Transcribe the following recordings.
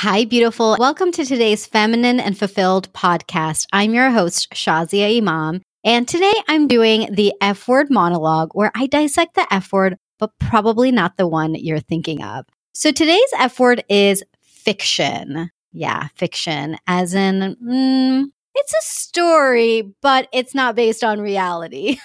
Hi, beautiful. Welcome to today's Feminine and Fulfilled podcast. I'm your host, Shazia Imam. And today I'm doing the F word monologue where I dissect the F word, but probably not the one you're thinking of. So today's F word is fiction. Yeah, fiction, as in, mm, it's a story, but it's not based on reality.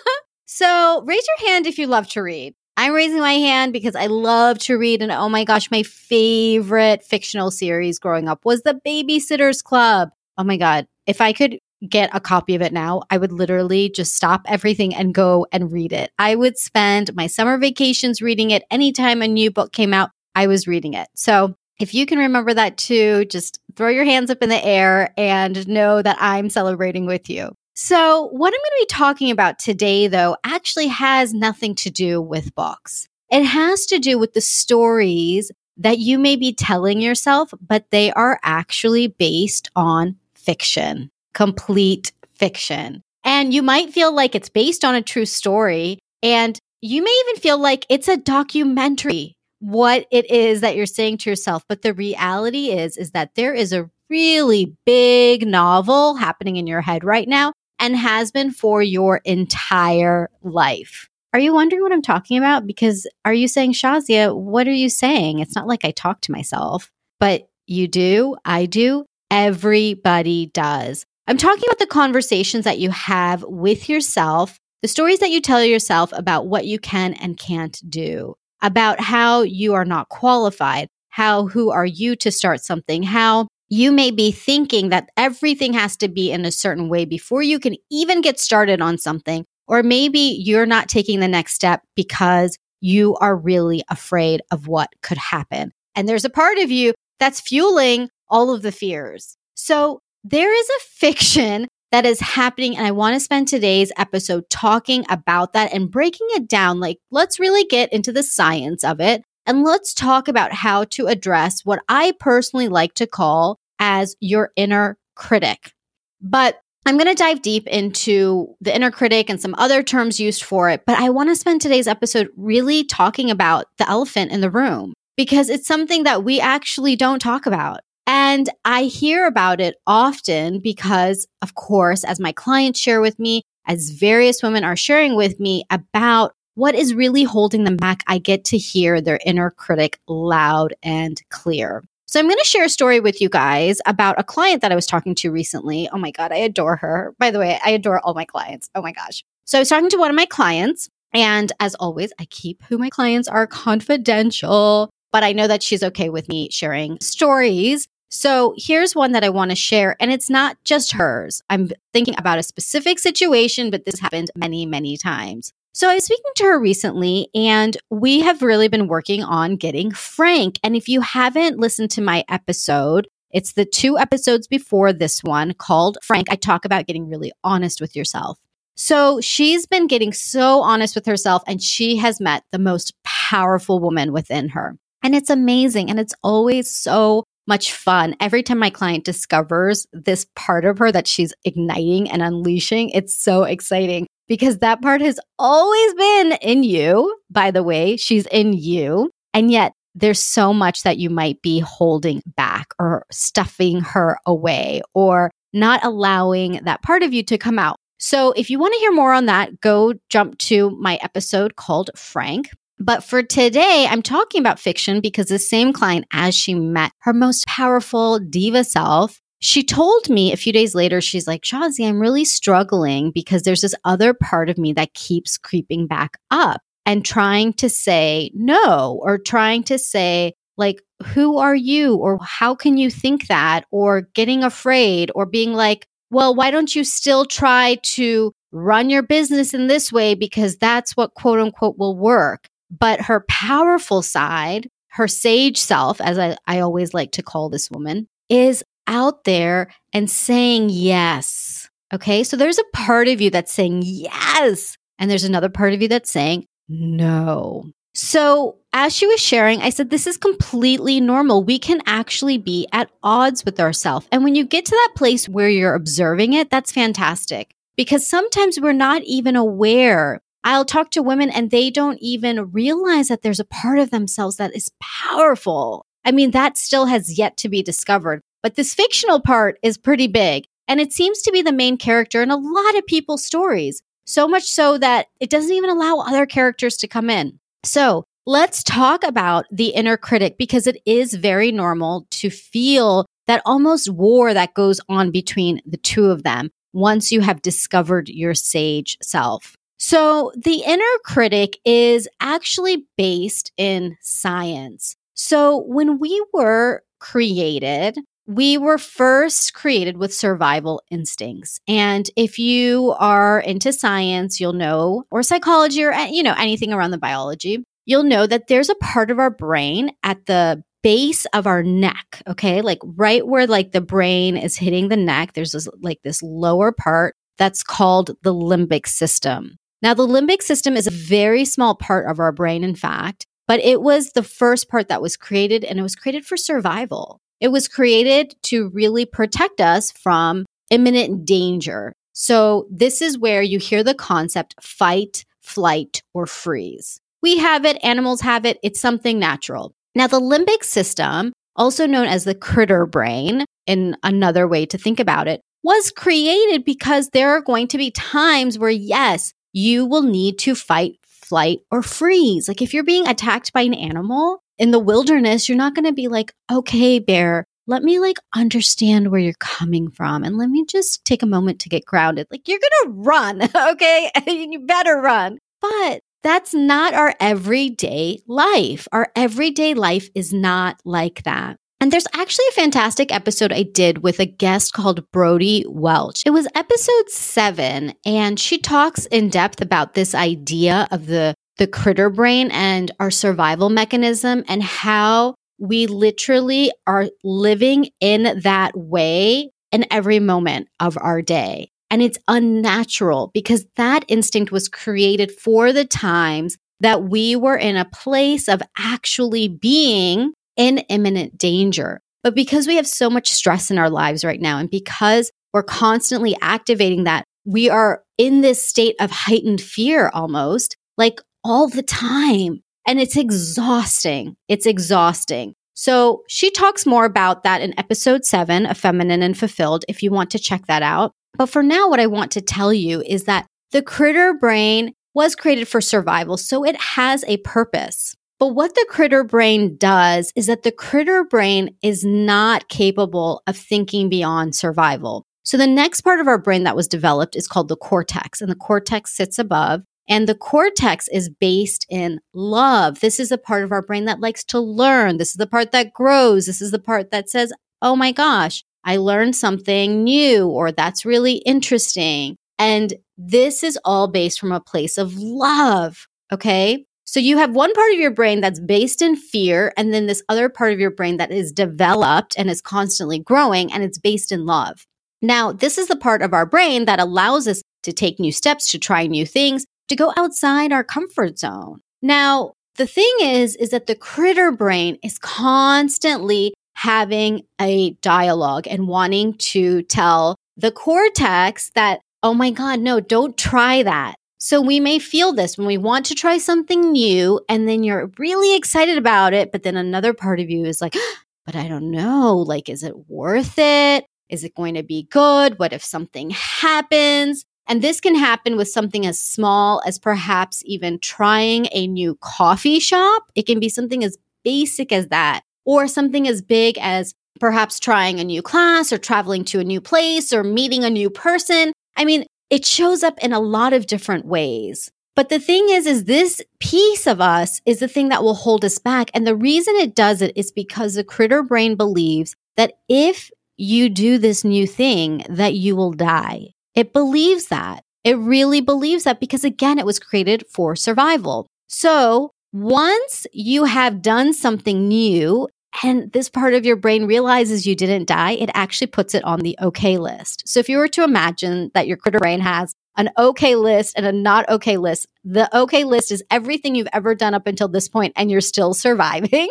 so raise your hand if you love to read. I'm raising my hand because I love to read. And oh my gosh, my favorite fictional series growing up was The Babysitter's Club. Oh my God. If I could get a copy of it now, I would literally just stop everything and go and read it. I would spend my summer vacations reading it. Anytime a new book came out, I was reading it. So if you can remember that too, just throw your hands up in the air and know that I'm celebrating with you. So, what I'm going to be talking about today, though, actually has nothing to do with books. It has to do with the stories that you may be telling yourself, but they are actually based on fiction, complete fiction. And you might feel like it's based on a true story. And you may even feel like it's a documentary, what it is that you're saying to yourself. But the reality is, is that there is a really big novel happening in your head right now and has been for your entire life. Are you wondering what I'm talking about? Because are you saying, Shazia, what are you saying? It's not like I talk to myself, but you do. I do. Everybody does. I'm talking about the conversations that you have with yourself, the stories that you tell yourself about what you can and can't do, about how you are not qualified, how who are you to start something, how you may be thinking that everything has to be in a certain way before you can even get started on something. Or maybe you're not taking the next step because you are really afraid of what could happen. And there's a part of you that's fueling all of the fears. So there is a fiction that is happening. And I want to spend today's episode talking about that and breaking it down. Like, let's really get into the science of it. And let's talk about how to address what I personally like to call as your inner critic. But I'm going to dive deep into the inner critic and some other terms used for it. But I want to spend today's episode really talking about the elephant in the room because it's something that we actually don't talk about. And I hear about it often because, of course, as my clients share with me, as various women are sharing with me about what is really holding them back, I get to hear their inner critic loud and clear. So I'm going to share a story with you guys about a client that I was talking to recently. Oh my God, I adore her. By the way, I adore all my clients. Oh my gosh. So I was talking to one of my clients. And as always, I keep who my clients are confidential, but I know that she's okay with me sharing stories. So here's one that I want to share, and it's not just hers. I'm thinking about a specific situation, but this happened many, many times. So I was speaking to her recently, and we have really been working on getting Frank. And if you haven't listened to my episode, it's the two episodes before this one called Frank. I talk about getting really honest with yourself. So she's been getting so honest with herself, and she has met the most powerful woman within her. And it's amazing. And it's always so much fun. Every time my client discovers this part of her that she's igniting and unleashing, it's so exciting because that part has always been in you. By the way, she's in you. And yet there's so much that you might be holding back or stuffing her away or not allowing that part of you to come out. So if you want to hear more on that, go jump to my episode called Frank. But for today, I'm talking about fiction because the same client, as she met her most powerful diva self, she told me a few days later, she's like, Shazi, I'm really struggling because there's this other part of me that keeps creeping back up and trying to say no or trying to say, like, who are you? Or how can you think that? Or getting afraid or being like, well, why don't you still try to run your business in this way? Because that's what quote unquote will work. But her powerful side, her sage self, as I, I always like to call this woman, is out there and saying yes. Okay. So there's a part of you that's saying yes. And there's another part of you that's saying no. So as she was sharing, I said, this is completely normal. We can actually be at odds with ourselves. And when you get to that place where you're observing it, that's fantastic because sometimes we're not even aware. I'll talk to women and they don't even realize that there's a part of themselves that is powerful I mean, that still has yet to be discovered. But this fictional part is pretty big. And it seems to be the main character in a lot of people's stories. So much so that it doesn't even allow other characters to come in. So let's talk about the inner critic because it is very normal to feel that almost war that goes on between the two of them once you have discovered your sage self. So the inner critic is actually based in science. So when we were created, we were first created with survival instincts. And if you are into science, you'll know, or psychology, or, eh, you know, anything around the biology, you'll know that there's a part of our brain at the base of our neck. Okay. Like right where like the brain is hitting the neck, there's this like this lower part that's called the limbic system. Now, the limbic system is a very small part of our brain, in fact, but it was the first part that was created and it was created for survival. It was created to really protect us from imminent danger. So, this is where you hear the concept fight, flight, or freeze. We have it, animals have it, it's something natural. Now, the limbic system, also known as the critter brain, in another way to think about it, was created because there are going to be times where, yes, you will need to fight, flight, or freeze. Like if you're being attacked by an animal in the wilderness, you're not going to be like, okay, bear, let me like understand where you're coming from and let me just take a moment to get grounded. Like you're going to run, okay? And you better run. But that's not our everyday life. Our everyday life is not like that. And there's actually a fantastic episode I did with a guest called Brodie Welch. It was episode seven, and she talks in depth about this idea of the, the critter brain and our survival mechanism and how we literally are living in that way in every moment of our day. And it's unnatural because that instinct was created for the times that we were in a place of actually being in imminent danger. But because we have so much stress in our lives right now, and because we're constantly activating that, we are in this state of heightened fear almost like all the time. And it's exhausting. It's exhausting. So she talks more about that in episode seven of Feminine and Fulfilled if you want to check that out. But for now, what I want to tell you is that the critter brain was created for survival, so it has a purpose. But what the critter brain does is that the critter brain is not capable of thinking beyond survival. So the next part of our brain that was developed is called the cortex, and the cortex sits above. And the cortex is based in love. This is a part of our brain that likes to learn. This is the part that grows. This is the part that says, oh my gosh, I learned something new, or that's really interesting. And this is all based from a place of love. Okay. So you have one part of your brain that's based in fear, and then this other part of your brain that is developed and is constantly growing, and it's based in love. Now, this is the part of our brain that allows us to take new steps, to try new things, to go outside our comfort zone. Now, the thing is, is that the critter brain is constantly having a dialogue and wanting to tell the cortex that, oh my God, no, don't try that. So we may feel this when we want to try something new and then you're really excited about it, but then another part of you is like, but I don't know. Like, is it worth it? Is it going to be good? What if something happens? And this can happen with something as small as perhaps even trying a new coffee shop. It can be something as basic as that, or something as big as perhaps trying a new class or traveling to a new place or meeting a new person. I mean, it shows up in a lot of different ways. But the thing is, is this piece of us is the thing that will hold us back. And the reason it does it is because the critter brain believes that if you do this new thing, that you will die. It believes that. It really believes that because again, it was created for survival. So once you have done something new and this part of your brain realizes you didn't die, it actually puts it on the okay list. So if you were to imagine that your critter brain has an okay list and a not okay list, the okay list is everything you've ever done up until this point and you're still surviving.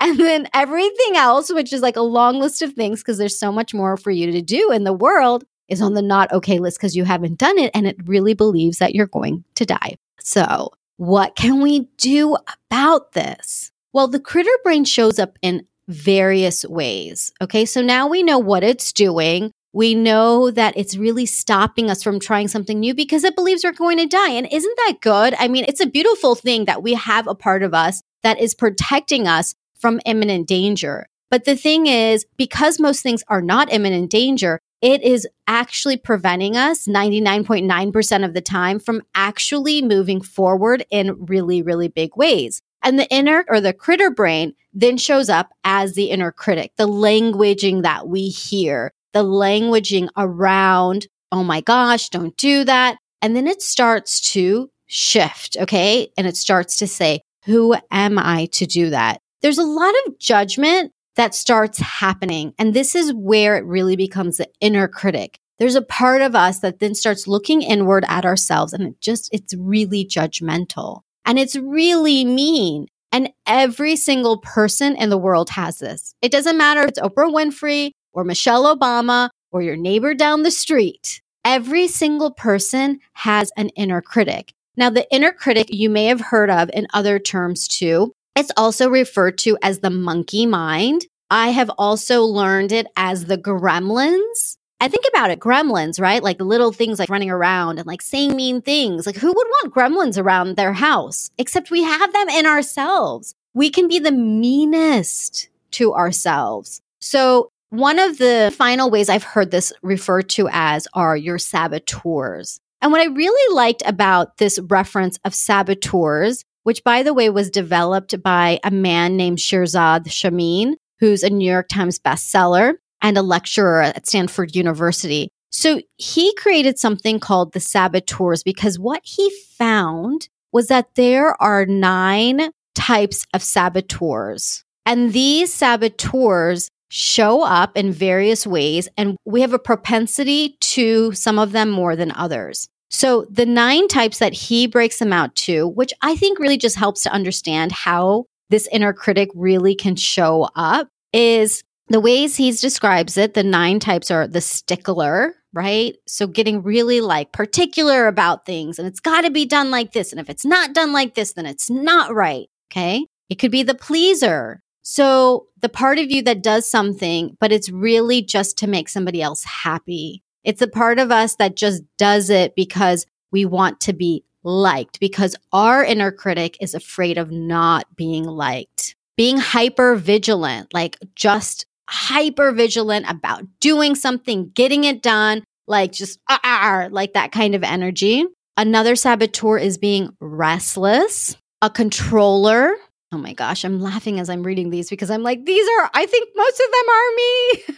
and then everything else, which is like a long list of things, because there's so much more for you to do in the world, is on the not okay list because you haven't done it and it really believes that you're going to die. So, what can we do about this? Well, the critter brain shows up in various ways. Okay. So now we know what it's doing. We know that it's really stopping us from trying something new because it believes we're going to die. And isn't that good? I mean, it's a beautiful thing that we have a part of us that is protecting us from imminent danger. But the thing is, because most things are not imminent danger, it is actually preventing us 99.9% of the time from actually moving forward in really, really big ways. And the inner or the critter brain then shows up as the inner critic, the languaging that we hear, the languaging around, oh my gosh, don't do that. And then it starts to shift. Okay. And it starts to say, who am I to do that? There's a lot of judgment that starts happening. And this is where it really becomes the inner critic. There's a part of us that then starts looking inward at ourselves and it just, it's really judgmental and it's really mean. And every single person in the world has this. It doesn't matter if it's Oprah Winfrey or Michelle Obama or your neighbor down the street. Every single person has an inner critic. Now, the inner critic you may have heard of in other terms too. It's also referred to as the monkey mind. I have also learned it as the gremlins. I think about it, gremlins, right? Like little things like running around and like saying mean things. Like who would want gremlins around their house? Except we have them in ourselves. We can be the meanest to ourselves. So one of the final ways I've heard this referred to as are your saboteurs. And what I really liked about this reference of saboteurs, which by the way was developed by a man named Shirzad Chamine, who's a New York Times bestseller and a lecturer at Stanford University. So he created something called the saboteurs because what he found was that there are nine types of saboteurs. And these saboteurs show up in various ways, and we have a propensity to some of them more than others. So the nine types that he breaks them out to, which I think really just helps to understand how this inner critic really can show up is the ways he describes it. The nine types are the stickler, right? So getting really like particular about things and it's got to be done like this. And if it's not done like this, then it's not right. Okay. It could be the pleaser. So the part of you that does something, but it's really just to make somebody else happy. It's a part of us that just does it because we want to be liked, because our inner critic is afraid of not being liked. Being hyper vigilant, like just hyper vigilant about doing something, getting it done, like just ah, like that kind of energy. Another saboteur is being restless, a controller. Oh my gosh, I'm laughing as I'm reading these because I'm like, these are, I think most of them are me.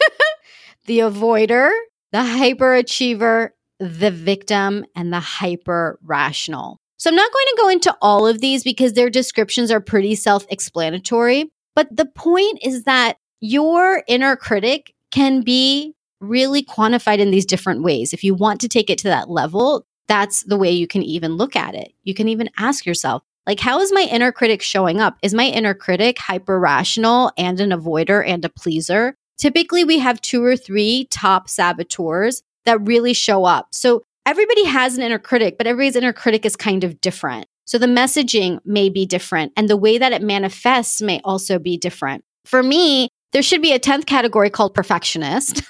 the avoider, the hyperachiever, the victim, and the hyper rational. So I'm not going to go into all of these because their descriptions are pretty self explanatory. But the point is that your inner critic can be really quantified in these different ways. If you want to take it to that level, that's the way you can even look at it. You can even ask yourself, like, how is my inner critic showing up? Is my inner critic hyper rational and an avoider and a pleaser? Typically, we have two or three top saboteurs that really show up. So everybody has an inner critic, but everybody's inner critic is kind of different. So the messaging may be different and the way that it manifests may also be different. For me, there should be a 10th category called perfectionist.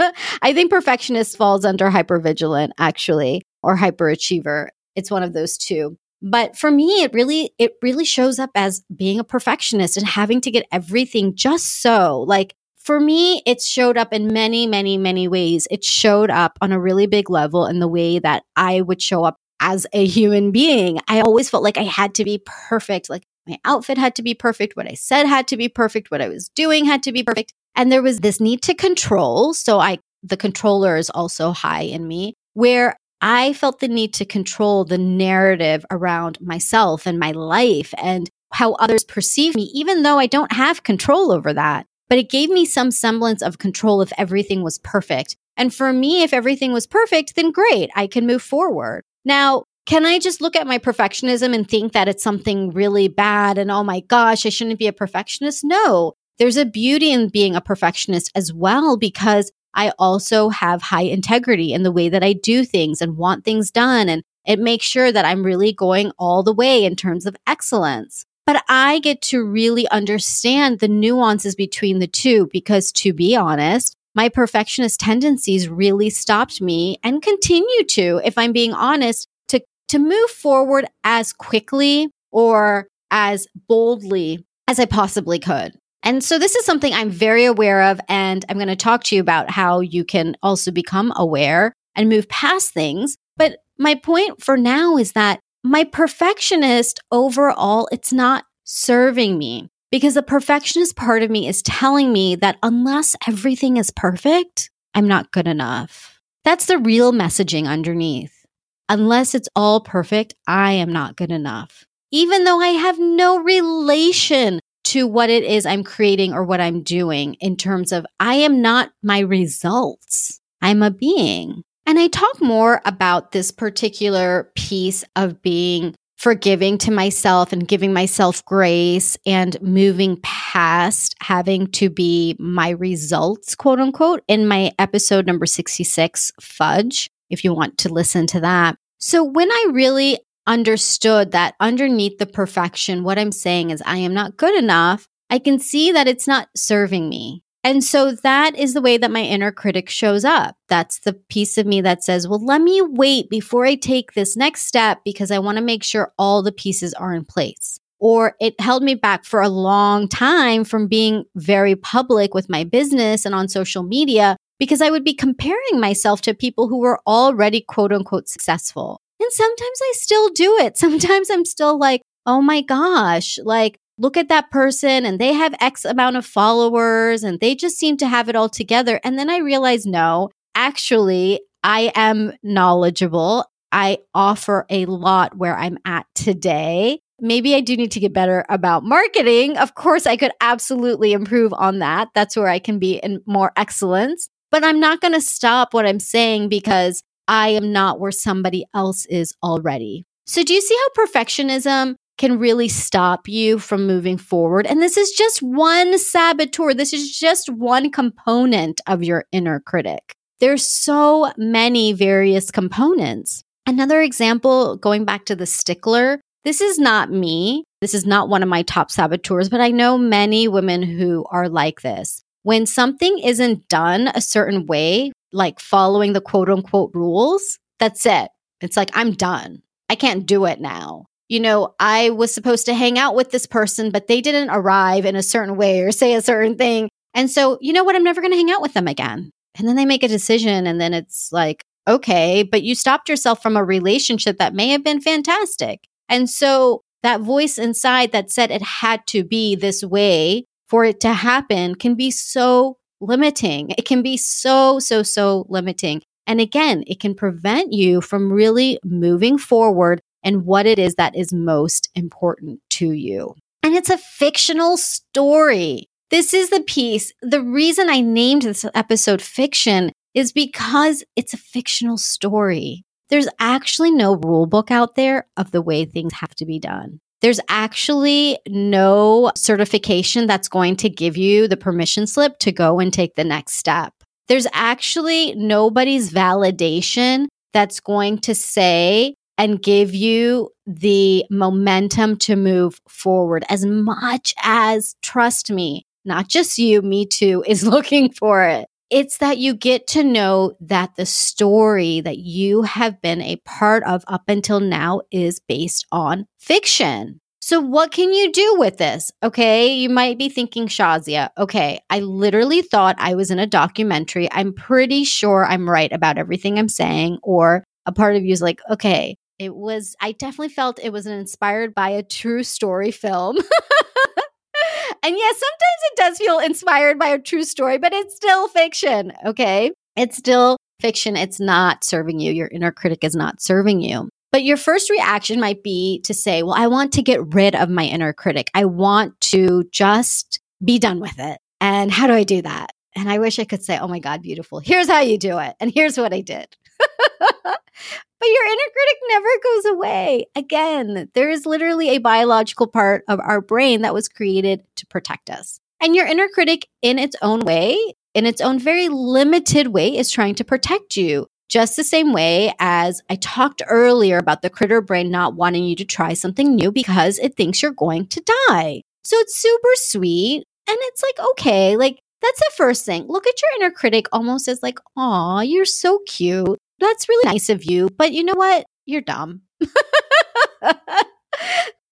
I think perfectionist falls under hypervigilant actually or hyperachiever. It's one of those two. But for me, it really, it really shows up as being a perfectionist and having to get everything just so. Like for me, it showed up in many, many, many ways. It showed up on a really big level in the way that I would show up as a human being. I always felt like I had to be perfect. Like my outfit had to be perfect. What I said had to be perfect. What I was doing had to be perfect. And there was this need to control. So I, the controller is also high in me where I felt the need to control the narrative around myself and my life and how others perceive me, even though I don't have control over that but it gave me some semblance of control if everything was perfect. And for me, if everything was perfect, then great, I can move forward. Now, can I just look at my perfectionism and think that it's something really bad and oh my gosh, I shouldn't be a perfectionist? No, there's a beauty in being a perfectionist as well because I also have high integrity in the way that I do things and want things done. And it makes sure that I'm really going all the way in terms of excellence. But I get to really understand the nuances between the two because to be honest, my perfectionist tendencies really stopped me and continue to, if I'm being honest, to, to move forward as quickly or as boldly as I possibly could. And so this is something I'm very aware of. And I'm going to talk to you about how you can also become aware and move past things. But my point for now is that my perfectionist overall, it's not serving me because the perfectionist part of me is telling me that unless everything is perfect, I'm not good enough. That's the real messaging underneath. Unless it's all perfect, I am not good enough. Even though I have no relation to what it is I'm creating or what I'm doing in terms of I am not my results. I'm a being. And I talk more about this particular piece of being forgiving to myself and giving myself grace and moving past having to be my results, quote unquote, in my episode number 66, Fudge, if you want to listen to that. So when I really understood that underneath the perfection, what I'm saying is I am not good enough, I can see that it's not serving me. And so that is the way that my inner critic shows up. That's the piece of me that says, well, let me wait before I take this next step because I want to make sure all the pieces are in place. Or it held me back for a long time from being very public with my business and on social media because I would be comparing myself to people who were already quote unquote successful. And sometimes I still do it. Sometimes I'm still like, oh my gosh, like look at that person and they have X amount of followers and they just seem to have it all together. And then I realized, no, actually, I am knowledgeable. I offer a lot where I'm at today. Maybe I do need to get better about marketing. Of course, I could absolutely improve on that. That's where I can be in more excellence. But I'm not going to stop what I'm saying because I am not where somebody else is already. So, do you see how perfectionism can really stop you from moving forward. And this is just one saboteur. This is just one component of your inner critic. There's so many various components. Another example, going back to the stickler, this is not me. This is not one of my top saboteurs, but I know many women who are like this. When something isn't done a certain way, like following the quote unquote rules, that's it. It's like, I'm done. I can't do it now you know, I was supposed to hang out with this person, but they didn't arrive in a certain way or say a certain thing. And so, you know what? I'm never going to hang out with them again. And then they make a decision, and then it's like, okay, but you stopped yourself from a relationship that may have been fantastic. And so, that voice inside that said it had to be this way for it to happen can be so limiting. It can be so, so, so limiting. And again, it can prevent you from really moving forward and what it is that is most important to you. And it's a fictional story. This is the piece. The reason I named this episode fiction is because it's a fictional story. There's actually no rule book out there of the way things have to be done. There's actually no certification that's going to give you the permission slip to go and take the next step. There's actually nobody's validation that's going to say and give you the momentum to move forward as much as, trust me, not just you, me too, is looking for it. It's that you get to know that the story that you have been a part of up until now is based on fiction. So, what can you do with this? Okay, you might be thinking, Shazia, okay, I literally thought I was in a documentary. I'm pretty sure I'm right about everything I'm saying. Or a part of you is like, okay, it was, I definitely felt it was inspired by a true story film. and yes, sometimes it does feel inspired by a true story, but it's still fiction. Okay. It's still fiction. It's not serving you. Your inner critic is not serving you. But your first reaction might be to say, well, I want to get rid of my inner critic. I want to just be done with it. And how do I do that? And I wish I could say, oh my God, beautiful. Here's how you do it. And here's what I did. But your inner critic never goes away. Again, there is literally a biological part of our brain that was created to protect us. And your inner critic, in its own way, in its own very limited way, is trying to protect you. just the same way as I talked earlier about the critter brain not wanting you to try something new because it thinks you're going to die. So it's super sweet. And it's like, okay, like that's the first thing. Look at your inner critic almost as like, aw, you're so cute. That's really nice of you. But you know what? You're dumb. you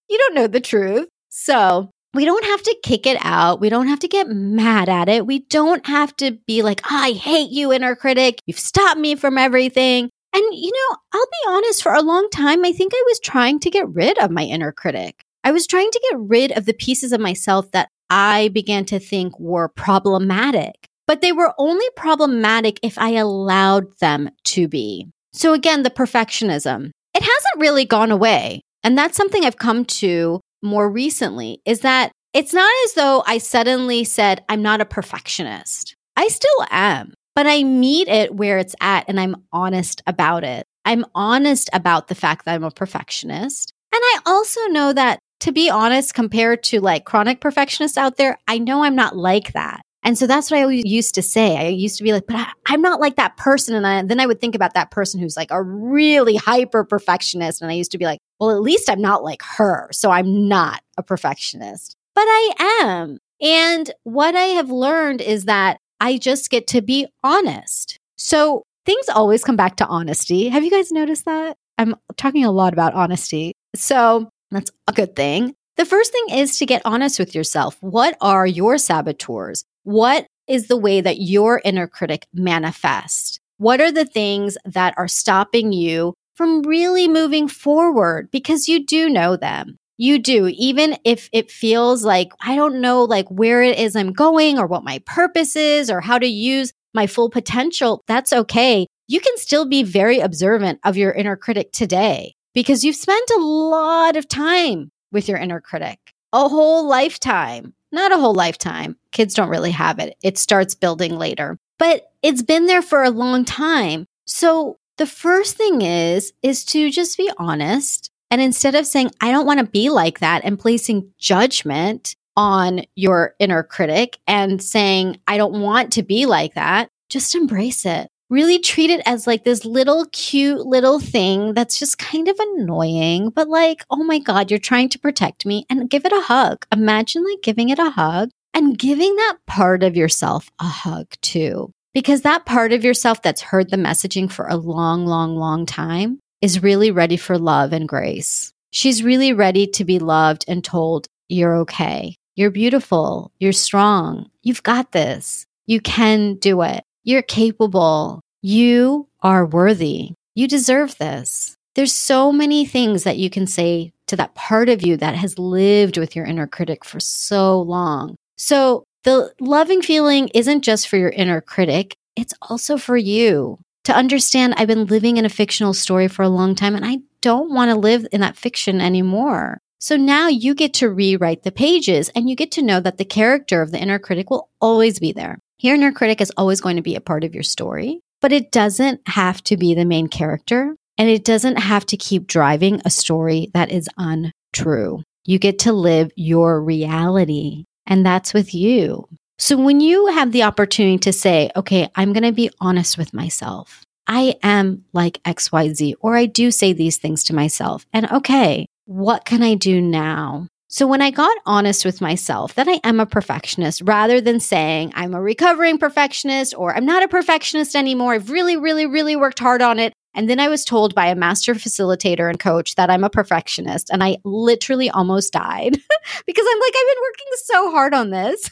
don't know the truth. So we don't have to kick it out. We don't have to get mad at it. We don't have to be like, I hate you, inner critic. You've stopped me from everything. And, you know, I'll be honest, for a long time, I think I was trying to get rid of my inner critic. I was trying to get rid of the pieces of myself that I began to think were problematic, but they were only problematic if I allowed them to be. So again, the perfectionism, it hasn't really gone away. And that's something I've come to more recently is that it's not as though I suddenly said, I'm not a perfectionist. I still am, but I meet it where it's at and I'm honest about it. I'm honest about the fact that I'm a perfectionist. And I also know that to be honest, compared to like chronic perfectionists out there, I know I'm not like that. And so that's what I always used to say. I used to be like, but I, am not like that person. And I, then I would think about that person who's like a really hyper perfectionist. And I used to be like, well, at least I'm not like her. So I'm not a perfectionist, but I am. And what I have learned is that I just get to be honest. So things always come back to honesty. Have you guys noticed that? I'm talking a lot about honesty. So that's a good thing. The first thing is to get honest with yourself. What are your saboteurs? What is the way that your inner critic manifests? What are the things that are stopping you from really moving forward? Because you do know them. You do, even if it feels like I don't know like where it is I'm going or what my purpose is or how to use my full potential. That's okay. You can still be very observant of your inner critic today because you've spent a lot of time with your inner critic, a whole lifetime, not a whole lifetime. Kids don't really have it. It starts building later, but it's been there for a long time. So the first thing is, is to just be honest. And instead of saying, I don't want to be like that and placing judgment on your inner critic and saying, I don't want to be like that, just embrace it really treat it as like this little cute little thing that's just kind of annoying, but like, oh my God, you're trying to protect me and give it a hug. Imagine like giving it a hug and giving that part of yourself a hug too. Because that part of yourself that's heard the messaging for a long, long, long time is really ready for love and grace. She's really ready to be loved and told, you're okay. You're beautiful. You're strong. You've got this. You can do it. You're capable. You are worthy. You deserve this. There's so many things that you can say to that part of you that has lived with your inner critic for so long. So the loving feeling isn't just for your inner critic, it's also for you to understand I've been living in a fictional story for a long time and I don't want to live in that fiction anymore. So now you get to rewrite the pages and you get to know that the character of the inner critic will always be there. Your inner critic is always going to be a part of your story, but it doesn't have to be the main character and it doesn't have to keep driving a story that is untrue. You get to live your reality, and that's with you. So when you have the opportunity to say, okay, I'm going to be honest with myself. I am like XYZ, or I do say these things to myself. And okay, what can I do now so when I got honest with myself that I am a perfectionist, rather than saying I'm a recovering perfectionist or I'm not a perfectionist anymore, I've really, really, really worked hard on it. And then I was told by a master facilitator and coach that I'm a perfectionist. And I literally almost died because I'm like, I've been working so hard on this.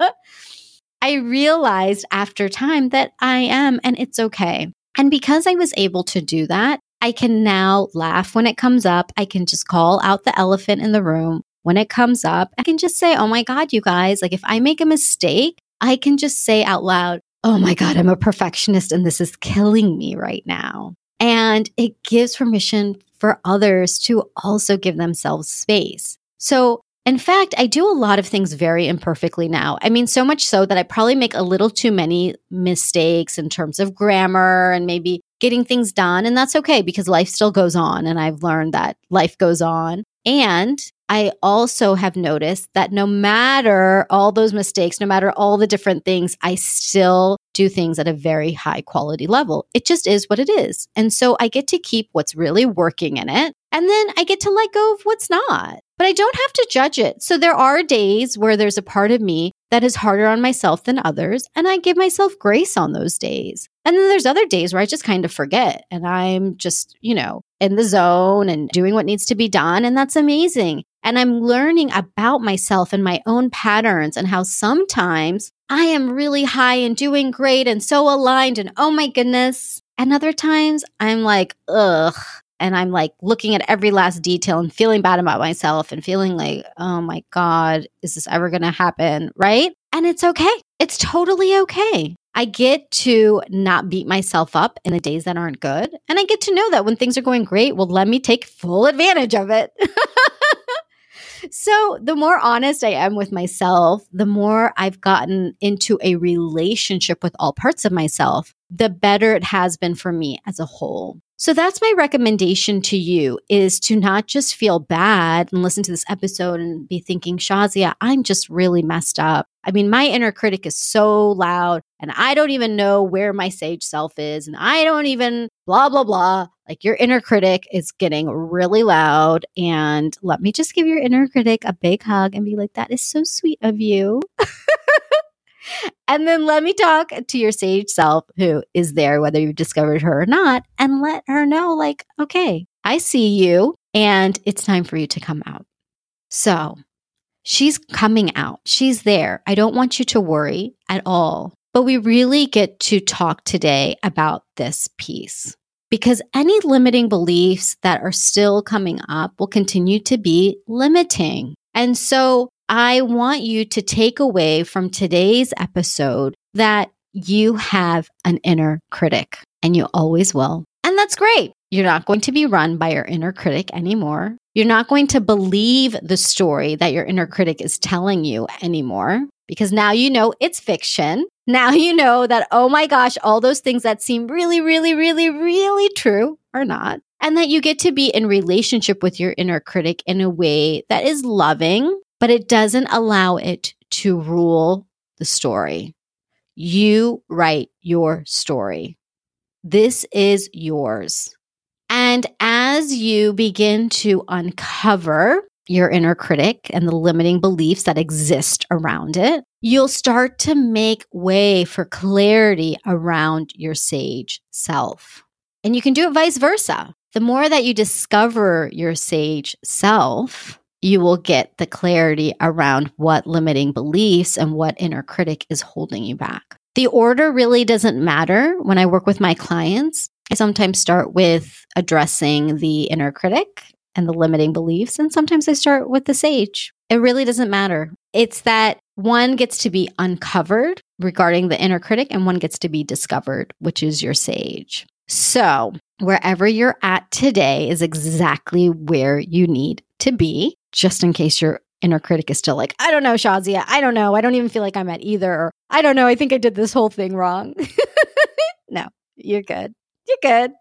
I realized after time that I am, and it's okay. And because I was able to do that, I can now laugh when it comes up. I can just call out the elephant in the room when it comes up. I can just say, Oh my God, you guys, like if I make a mistake, I can just say out loud, Oh my God, I'm a perfectionist and this is killing me right now. And it gives permission for others to also give themselves space. So in fact, I do a lot of things very imperfectly now. I mean, so much so that I probably make a little too many mistakes in terms of grammar and maybe getting things done. And that's okay because life still goes on. And I've learned that life goes on. And I also have noticed that no matter all those mistakes, no matter all the different things, I still do things at a very high quality level. It just is what it is. And so I get to keep what's really working in it. And then I get to let go of what's not. But I don't have to judge it. So there are days where there's a part of me that is harder on myself than others. And I give myself grace on those days. And then there's other days where I just kind of forget and I'm just, you know, in the zone and doing what needs to be done. And that's amazing. And I'm learning about myself and my own patterns and how sometimes I am really high and doing great and so aligned and oh my goodness. And other times I'm like, ugh. And I'm like looking at every last detail and feeling bad about myself and feeling like, oh my God, is this ever going to happen? Right. And it's okay. It's totally okay. I get to not beat myself up in the days that aren't good. And I get to know that when things are going great, well, let me take full advantage of it. so, the more honest I am with myself, the more I've gotten into a relationship with all parts of myself, the better it has been for me as a whole. So that's my recommendation to you is to not just feel bad and listen to this episode and be thinking, Shazia, I'm just really messed up. I mean, my inner critic is so loud and I don't even know where my sage self is. And I don't even blah, blah, blah. Like your inner critic is getting really loud. And let me just give your inner critic a big hug and be like, that is so sweet of you. and then let me talk to your sage self who is there, whether you've discovered her or not, and let her know, like, okay, I see you and it's time for you to come out. So she's coming out. She's there. I don't want you to worry at all. But we really get to talk today about this piece because any limiting beliefs that are still coming up will continue to be limiting. And so I want you to take away from today's episode that you have an inner critic and you always will. And that's great. You're not going to be run by your inner critic anymore. You're not going to believe the story that your inner critic is telling you anymore because now you know it's fiction. Now you know that, oh my gosh, all those things that seem really, really, really, really true are not. And that you get to be in relationship with your inner critic in a way that is loving but it doesn't allow it to rule the story. You write your story. This is yours. And as you begin to uncover your inner critic and the limiting beliefs that exist around it, you'll start to make way for clarity around your sage self. And you can do it vice versa. The more that you discover your sage self, you will get the clarity around what limiting beliefs and what inner critic is holding you back. The order really doesn't matter when I work with my clients. I sometimes start with addressing the inner critic and the limiting beliefs, and sometimes I start with the sage. It really doesn't matter. It's that one gets to be uncovered regarding the inner critic, and one gets to be discovered, which is your sage. So, wherever you're at today is exactly where you need to be just in case your inner critic is still like, I don't know, Shazia. I don't know. I don't even feel like I'm at either. Or I don't know. I think I did this whole thing wrong. no, you're good. You're good.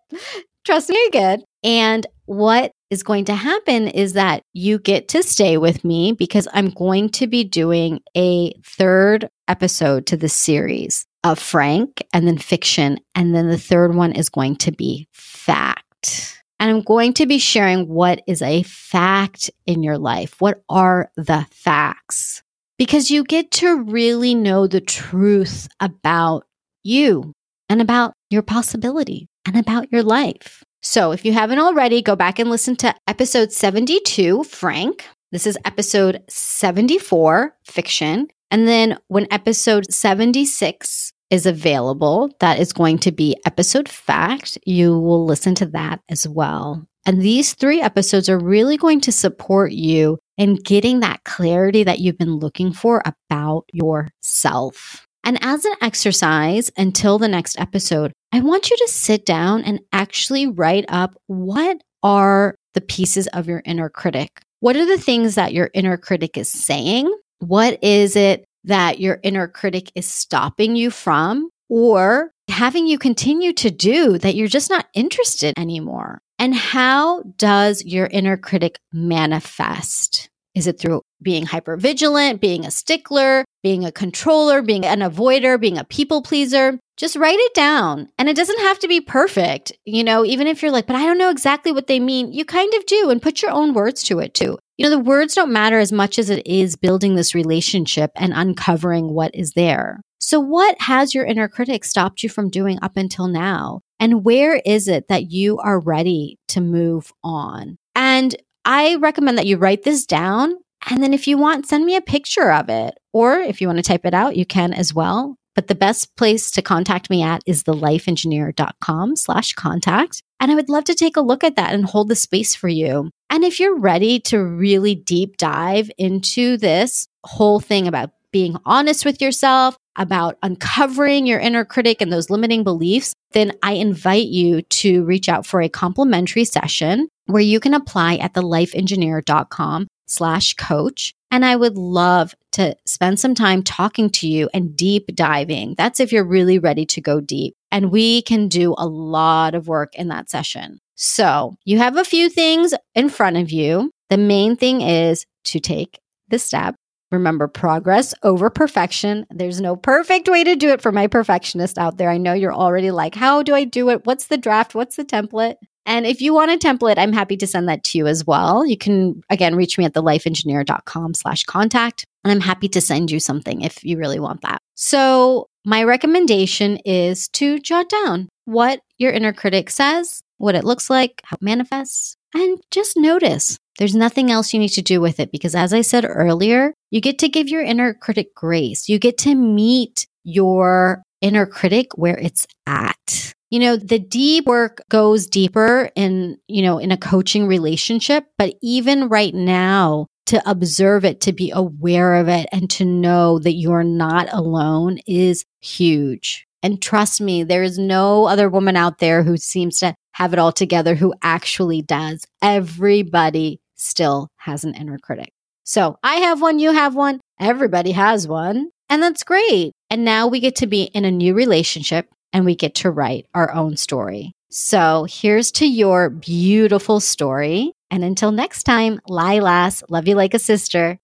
Trust me, you're good. And what is going to happen is that you get to stay with me because I'm going to be doing a third episode to the series of Frank and then fiction. And then the third one is going to be fact. And I'm going to be sharing what is a fact in your life. What are the facts? Because you get to really know the truth about you and about your possibility and about your life. So if you haven't already, go back and listen to episode 72, Frank. This is episode 74, fiction. And then when episode 76 is available. That is going to be episode fact. You will listen to that as well. And these three episodes are really going to support you in getting that clarity that you've been looking for about yourself. And as an exercise until the next episode, I want you to sit down and actually write up what are the pieces of your inner critic? What are the things that your inner critic is saying? What is it that your inner critic is stopping you from or having you continue to do that you're just not interested anymore. And how does your inner critic manifest? Is it through being hypervigilant, being a stickler, being a controller, being an avoider, being a people pleaser? Just write it down. And it doesn't have to be perfect. You know, even if you're like, but I don't know exactly what they mean, you kind of do and put your own words to it too. You know, the words don't matter as much as it is building this relationship and uncovering what is there. So, what has your inner critic stopped you from doing up until now? And where is it that you are ready to move on? And I recommend that you write this down. And then if you want, send me a picture of it. Or if you want to type it out, you can as well. But the best place to contact me at is thelifeengineer.com slash contact. And I would love to take a look at that and hold the space for you. And if you're ready to really deep dive into this whole thing about being honest with yourself, about uncovering your inner critic and those limiting beliefs, then I invite you to reach out for a complimentary session where you can apply at thelifeengineer.com slash coach. And I would love to spend some time talking to you and deep diving. That's if you're really ready to go deep. And we can do a lot of work in that session. So you have a few things in front of you. The main thing is to take the step Remember, progress over perfection. There's no perfect way to do it for my perfectionist out there. I know you're already like, how do I do it? What's the draft? What's the template? And if you want a template, I'm happy to send that to you as well. You can, again, reach me at thelifeengineer.com slash contact. And I'm happy to send you something if you really want that. So my recommendation is to jot down what your inner critic says, what it looks like, how it manifests, and just notice. There's nothing else you need to do with it because, as I said earlier, you get to give your inner critic grace. You get to meet your inner critic where it's at. You know, the deep work goes deeper in, you know, in a coaching relationship, but even right now, to observe it, to be aware of it, and to know that you're not alone is huge. And trust me, there is no other woman out there who seems to have it all together who actually does. Everybody still has an inner critic. So I have one, you have one, everybody has one. And that's great. And now we get to be in a new relationship and we get to write our own story. So here's to your beautiful story. And until next time, Lilas, love you like a sister.